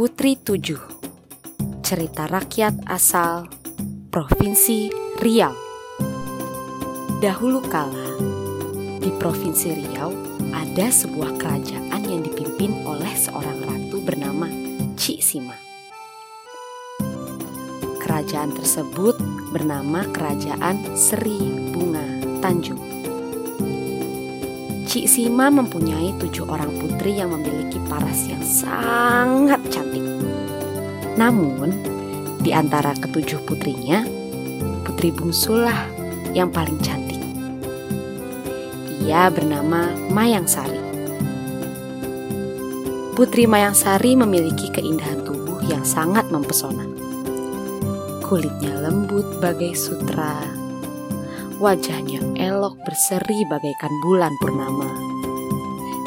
Putri Tujuh Cerita rakyat asal Provinsi Riau Dahulu kala, di Provinsi Riau ada sebuah kerajaan yang dipimpin oleh seorang ratu bernama Cik Sima. Kerajaan tersebut bernama Kerajaan Seri Bunga Tanjung. Cik Sima mempunyai tujuh orang putri yang memiliki paras yang sangat cantik. Namun, di antara ketujuh putrinya, putri bungsulah yang paling cantik. Ia bernama Mayang Sari. Putri Mayang Sari memiliki keindahan tubuh yang sangat mempesona. Kulitnya lembut bagai sutra, Wajahnya elok berseri bagaikan bulan purnama.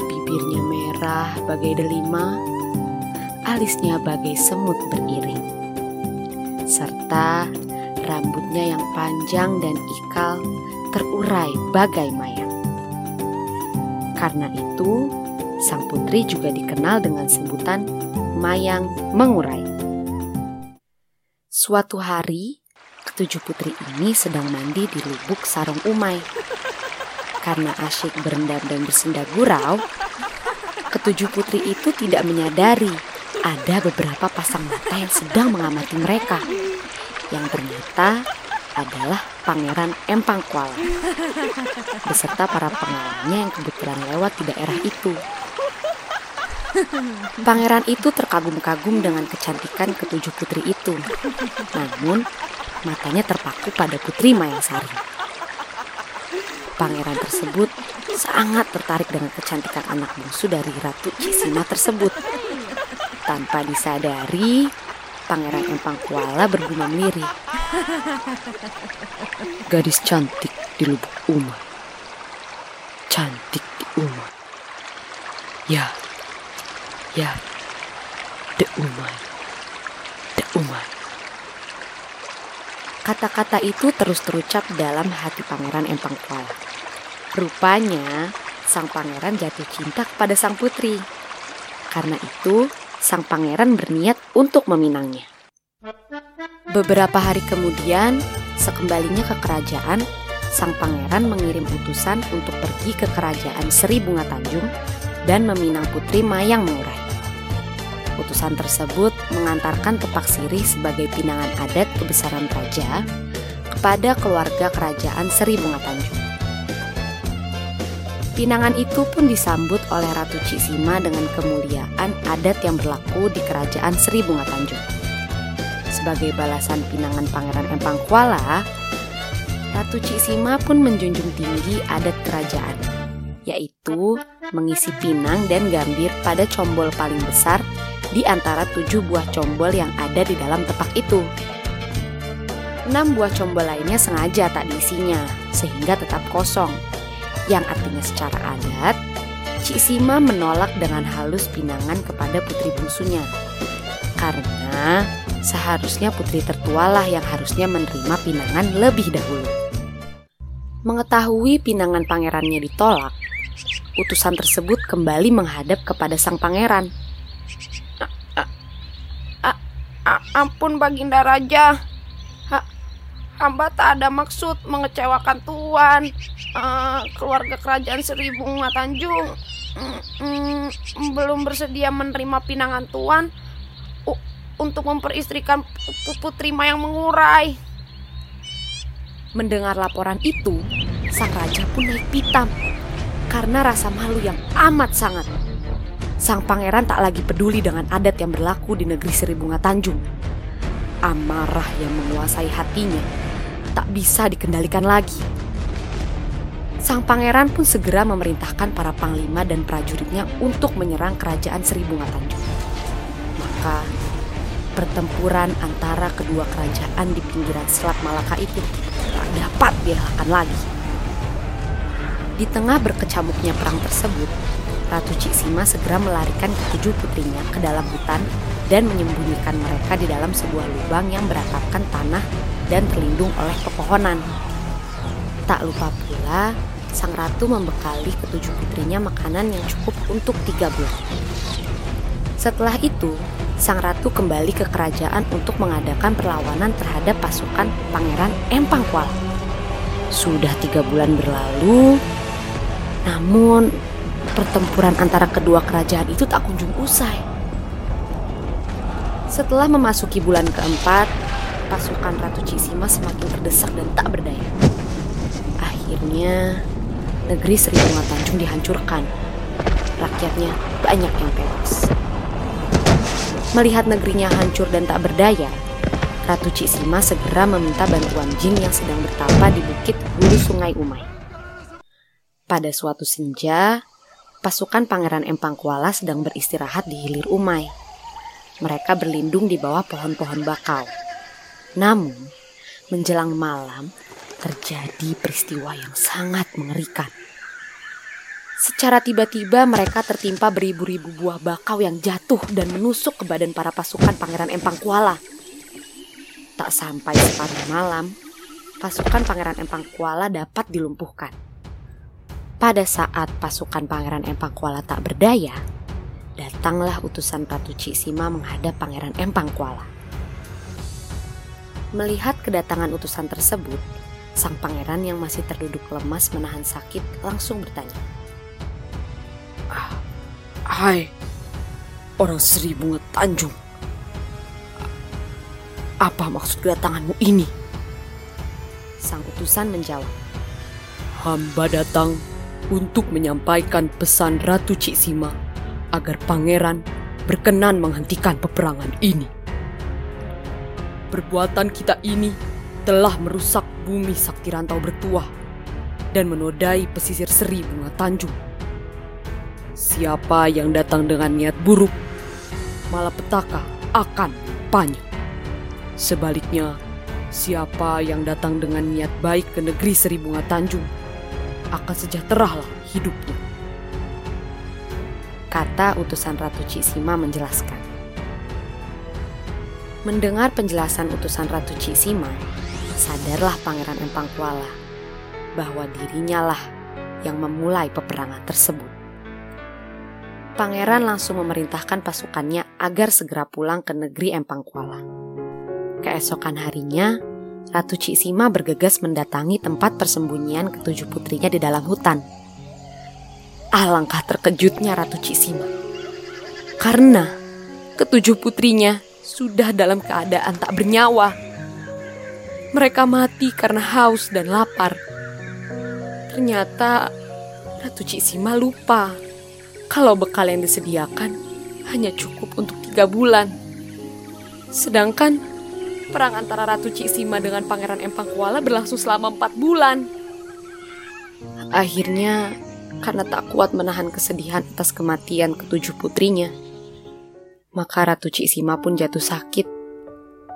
Bibirnya merah bagai delima, alisnya bagai semut beriring. Serta rambutnya yang panjang dan ikal terurai bagai mayang. Karena itu, sang putri juga dikenal dengan sebutan mayang mengurai. Suatu hari, ketujuh putri ini sedang mandi di lubuk sarung umai. Karena asyik berendam dan bersenda gurau, ketujuh putri itu tidak menyadari ada beberapa pasang mata yang sedang mengamati mereka. Yang ternyata adalah Pangeran Empang Kuala beserta para pengawalnya yang kebetulan lewat di daerah itu. Pangeran itu terkagum-kagum dengan kecantikan ketujuh putri itu. Namun, matanya terpaku pada Putri Mayangsari. Pangeran tersebut sangat tertarik dengan kecantikan anak bungsu dari Ratu Cisina tersebut. Tanpa disadari, Pangeran Empang Kuala bergumam lirih. Gadis cantik di lubuk umar. Cantik di umar. Ya, ya, de umar, de umar. Kata-kata itu terus terucap dalam hati Pangeran Empang Kuala. Rupanya, sang pangeran jatuh cinta kepada sang putri. Karena itu, sang pangeran berniat untuk meminangnya. Beberapa hari kemudian, sekembalinya ke kerajaan, sang pangeran mengirim utusan untuk pergi ke kerajaan Seri Bunga Tanjung dan meminang putri Mayang Mengurai. Utusan tersebut mengantarkan tepak sirih sebagai pinangan adat kebesaran raja kepada keluarga kerajaan Seri Bunga Tanjung. Pinangan itu pun disambut oleh Ratu Cisima dengan kemuliaan adat yang berlaku di kerajaan Seri Bunga Tanjung. Sebagai balasan pinangan Pangeran Empang Kuala, Ratu Cisima pun menjunjung tinggi adat kerajaan, yaitu mengisi pinang dan gambir pada combol paling besar di antara tujuh buah combol yang ada di dalam tepak itu. Enam buah combol lainnya sengaja tak diisinya, sehingga tetap kosong. Yang artinya secara adat, Cik Sima menolak dengan halus pinangan kepada putri bungsunya. Karena seharusnya putri tertualah yang harusnya menerima pinangan lebih dahulu. Mengetahui pinangan pangerannya ditolak, utusan tersebut kembali menghadap kepada sang pangeran ampun Baginda Raja. Ha, hamba tak ada maksud mengecewakan Tuan. Uh, keluarga kerajaan Seribu Bunga Tanjung mm, mm, belum bersedia menerima pinangan Tuan uh, untuk memperistrikan putri Mayang mengurai. Mendengar laporan itu, sang raja pun naik pitam karena rasa malu yang amat sangat sang pangeran tak lagi peduli dengan adat yang berlaku di negeri Seri Bunga Tanjung. Amarah yang menguasai hatinya tak bisa dikendalikan lagi. Sang pangeran pun segera memerintahkan para panglima dan prajuritnya untuk menyerang kerajaan Seri Bunga Tanjung. Maka pertempuran antara kedua kerajaan di pinggiran Selat Malaka itu tak dapat dielakkan lagi. Di tengah berkecamuknya perang tersebut, Ratu Ciksima segera melarikan ketujuh putrinya ke dalam hutan dan menyembunyikan mereka di dalam sebuah lubang yang beratapkan tanah dan terlindung oleh pepohonan. Tak lupa pula, sang ratu membekali ketujuh putrinya makanan yang cukup untuk tiga bulan. Setelah itu, sang ratu kembali ke kerajaan untuk mengadakan perlawanan terhadap pasukan Pangeran Empang Kuala. Sudah tiga bulan berlalu, namun pertempuran antara kedua kerajaan itu tak kunjung usai. Setelah memasuki bulan keempat, pasukan Ratu Cisima semakin terdesak dan tak berdaya. Akhirnya, negeri Sri Bunga Tanjung dihancurkan. Rakyatnya banyak yang tewas. Melihat negerinya hancur dan tak berdaya, Ratu Cisima segera meminta bantuan jin yang sedang bertapa di bukit hulu sungai Umay. Pada suatu senja, pasukan Pangeran Empang Kuala sedang beristirahat di hilir Umay. Mereka berlindung di bawah pohon-pohon bakau. Namun, menjelang malam, terjadi peristiwa yang sangat mengerikan. Secara tiba-tiba mereka tertimpa beribu-ribu buah bakau yang jatuh dan menusuk ke badan para pasukan Pangeran Empang Kuala. Tak sampai separuh malam, pasukan Pangeran Empang Kuala dapat dilumpuhkan. Pada saat pasukan Pangeran Empang Kuala tak berdaya, datanglah utusan Ratu Cisima menghadap Pangeran Empang Kuala. Melihat kedatangan utusan tersebut, sang pangeran yang masih terduduk lemas menahan sakit langsung bertanya. Ah, hai, orang Sri Bunga Tanjung. Apa maksud kedatanganmu ini? Sang utusan menjawab. Hamba datang untuk menyampaikan pesan Ratu Cisima agar pangeran berkenan menghentikan peperangan ini. Perbuatan kita ini telah merusak bumi Sakti Rantau bertuah dan menodai pesisir Seri Bunga Tanjung. Siapa yang datang dengan niat buruk, malapetaka akan banyak. Sebaliknya, siapa yang datang dengan niat baik ke negeri Seri Bunga Tanjung, akan sejahteralah hidupnya. Kata utusan Ratu Cisima menjelaskan. Mendengar penjelasan utusan Ratu Cisima, sadarlah Pangeran Empang Kuala bahwa dirinya lah yang memulai peperangan tersebut. Pangeran langsung memerintahkan pasukannya agar segera pulang ke negeri Empang Kuala. Keesokan harinya, Ratu Cisima bergegas mendatangi tempat persembunyian ketujuh putrinya di dalam hutan. Alangkah terkejutnya Ratu Cisima. Karena ketujuh putrinya sudah dalam keadaan tak bernyawa. Mereka mati karena haus dan lapar. Ternyata Ratu Cisima lupa kalau bekal yang disediakan hanya cukup untuk tiga bulan. Sedangkan perang antara Ratu Cisima dengan Pangeran Empang Kuala berlangsung selama empat bulan. Akhirnya, karena tak kuat menahan kesedihan atas kematian ketujuh putrinya, maka Ratu Cisima pun jatuh sakit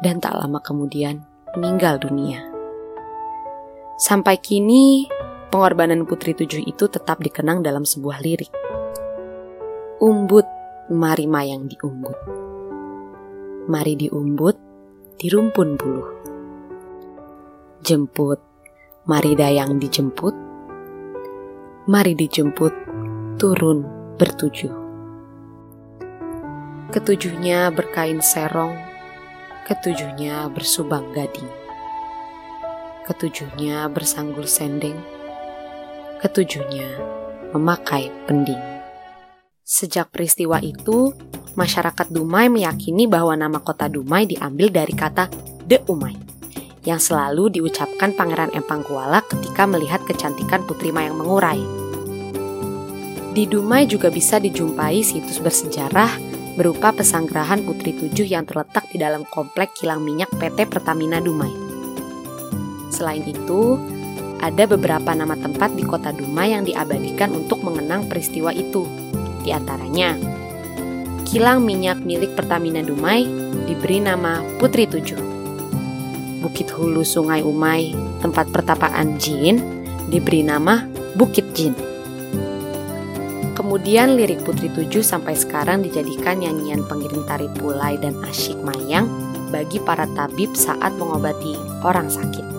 dan tak lama kemudian meninggal dunia. Sampai kini, pengorbanan Putri Tujuh itu tetap dikenang dalam sebuah lirik. Umbut, mari mayang diumbut. Mari diumbut, di rumpun buluh. Jemput, mari dayang dijemput. Mari dijemput, turun bertujuh. Ketujuhnya berkain serong, ketujuhnya bersubang gading. Ketujuhnya bersanggul sendeng, ketujuhnya memakai pending. Sejak peristiwa itu, masyarakat Dumai meyakini bahwa nama kota Dumai diambil dari kata De Umay yang selalu diucapkan Pangeran Empang Kuala ketika melihat kecantikan Putri Mayang Mengurai. Di Dumai juga bisa dijumpai situs bersejarah berupa pesanggerahan Putri Tujuh yang terletak di dalam komplek kilang minyak PT Pertamina Dumai. Selain itu, ada beberapa nama tempat di kota Dumai yang diabadikan untuk mengenang peristiwa itu. Di antaranya, kilang minyak milik Pertamina Dumai diberi nama Putri Tujuh. Bukit Hulu Sungai Umai, tempat pertapaan Jin, diberi nama Bukit Jin. Kemudian lirik Putri Tujuh sampai sekarang dijadikan nyanyian pengiring tari pulai dan asyik mayang bagi para tabib saat mengobati orang sakit.